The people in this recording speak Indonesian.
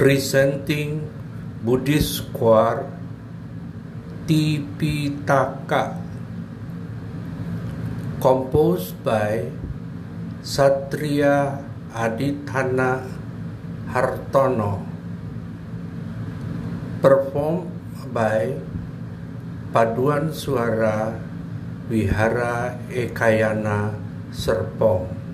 presenting Buddhist Square Tipitaka composed by Satria Adithana Hartono performed by Paduan Suara Wihara Ekayana Serpong.